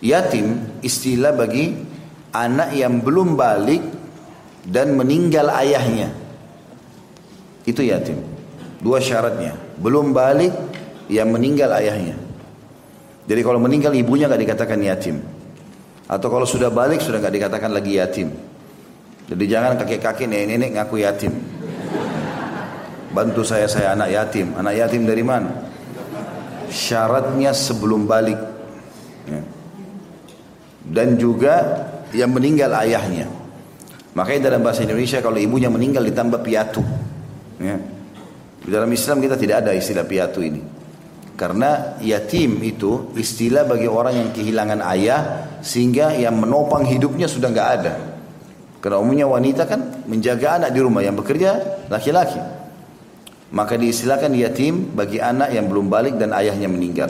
Yatim istilah bagi anak yang belum balik dan meninggal ayahnya. Itu yatim. Dua syaratnya. Belum balik yang meninggal ayahnya. Jadi kalau meninggal ibunya nggak dikatakan yatim. Atau kalau sudah balik sudah nggak dikatakan lagi yatim. Jadi jangan kakek-kakek nenek-nenek ngaku yatim. Bantu saya saya anak yatim. Anak yatim dari mana? Syaratnya sebelum balik. Ya. Dan juga yang meninggal ayahnya. Makanya dalam bahasa Indonesia kalau ibunya meninggal ditambah piatu. Ya. Dalam Islam kita tidak ada istilah piatu ini. Karena yatim itu istilah bagi orang yang kehilangan ayah sehingga yang menopang hidupnya sudah nggak ada. Karena umumnya wanita kan menjaga anak di rumah yang bekerja laki-laki. Maka diistilahkan yatim bagi anak yang belum balik dan ayahnya meninggal.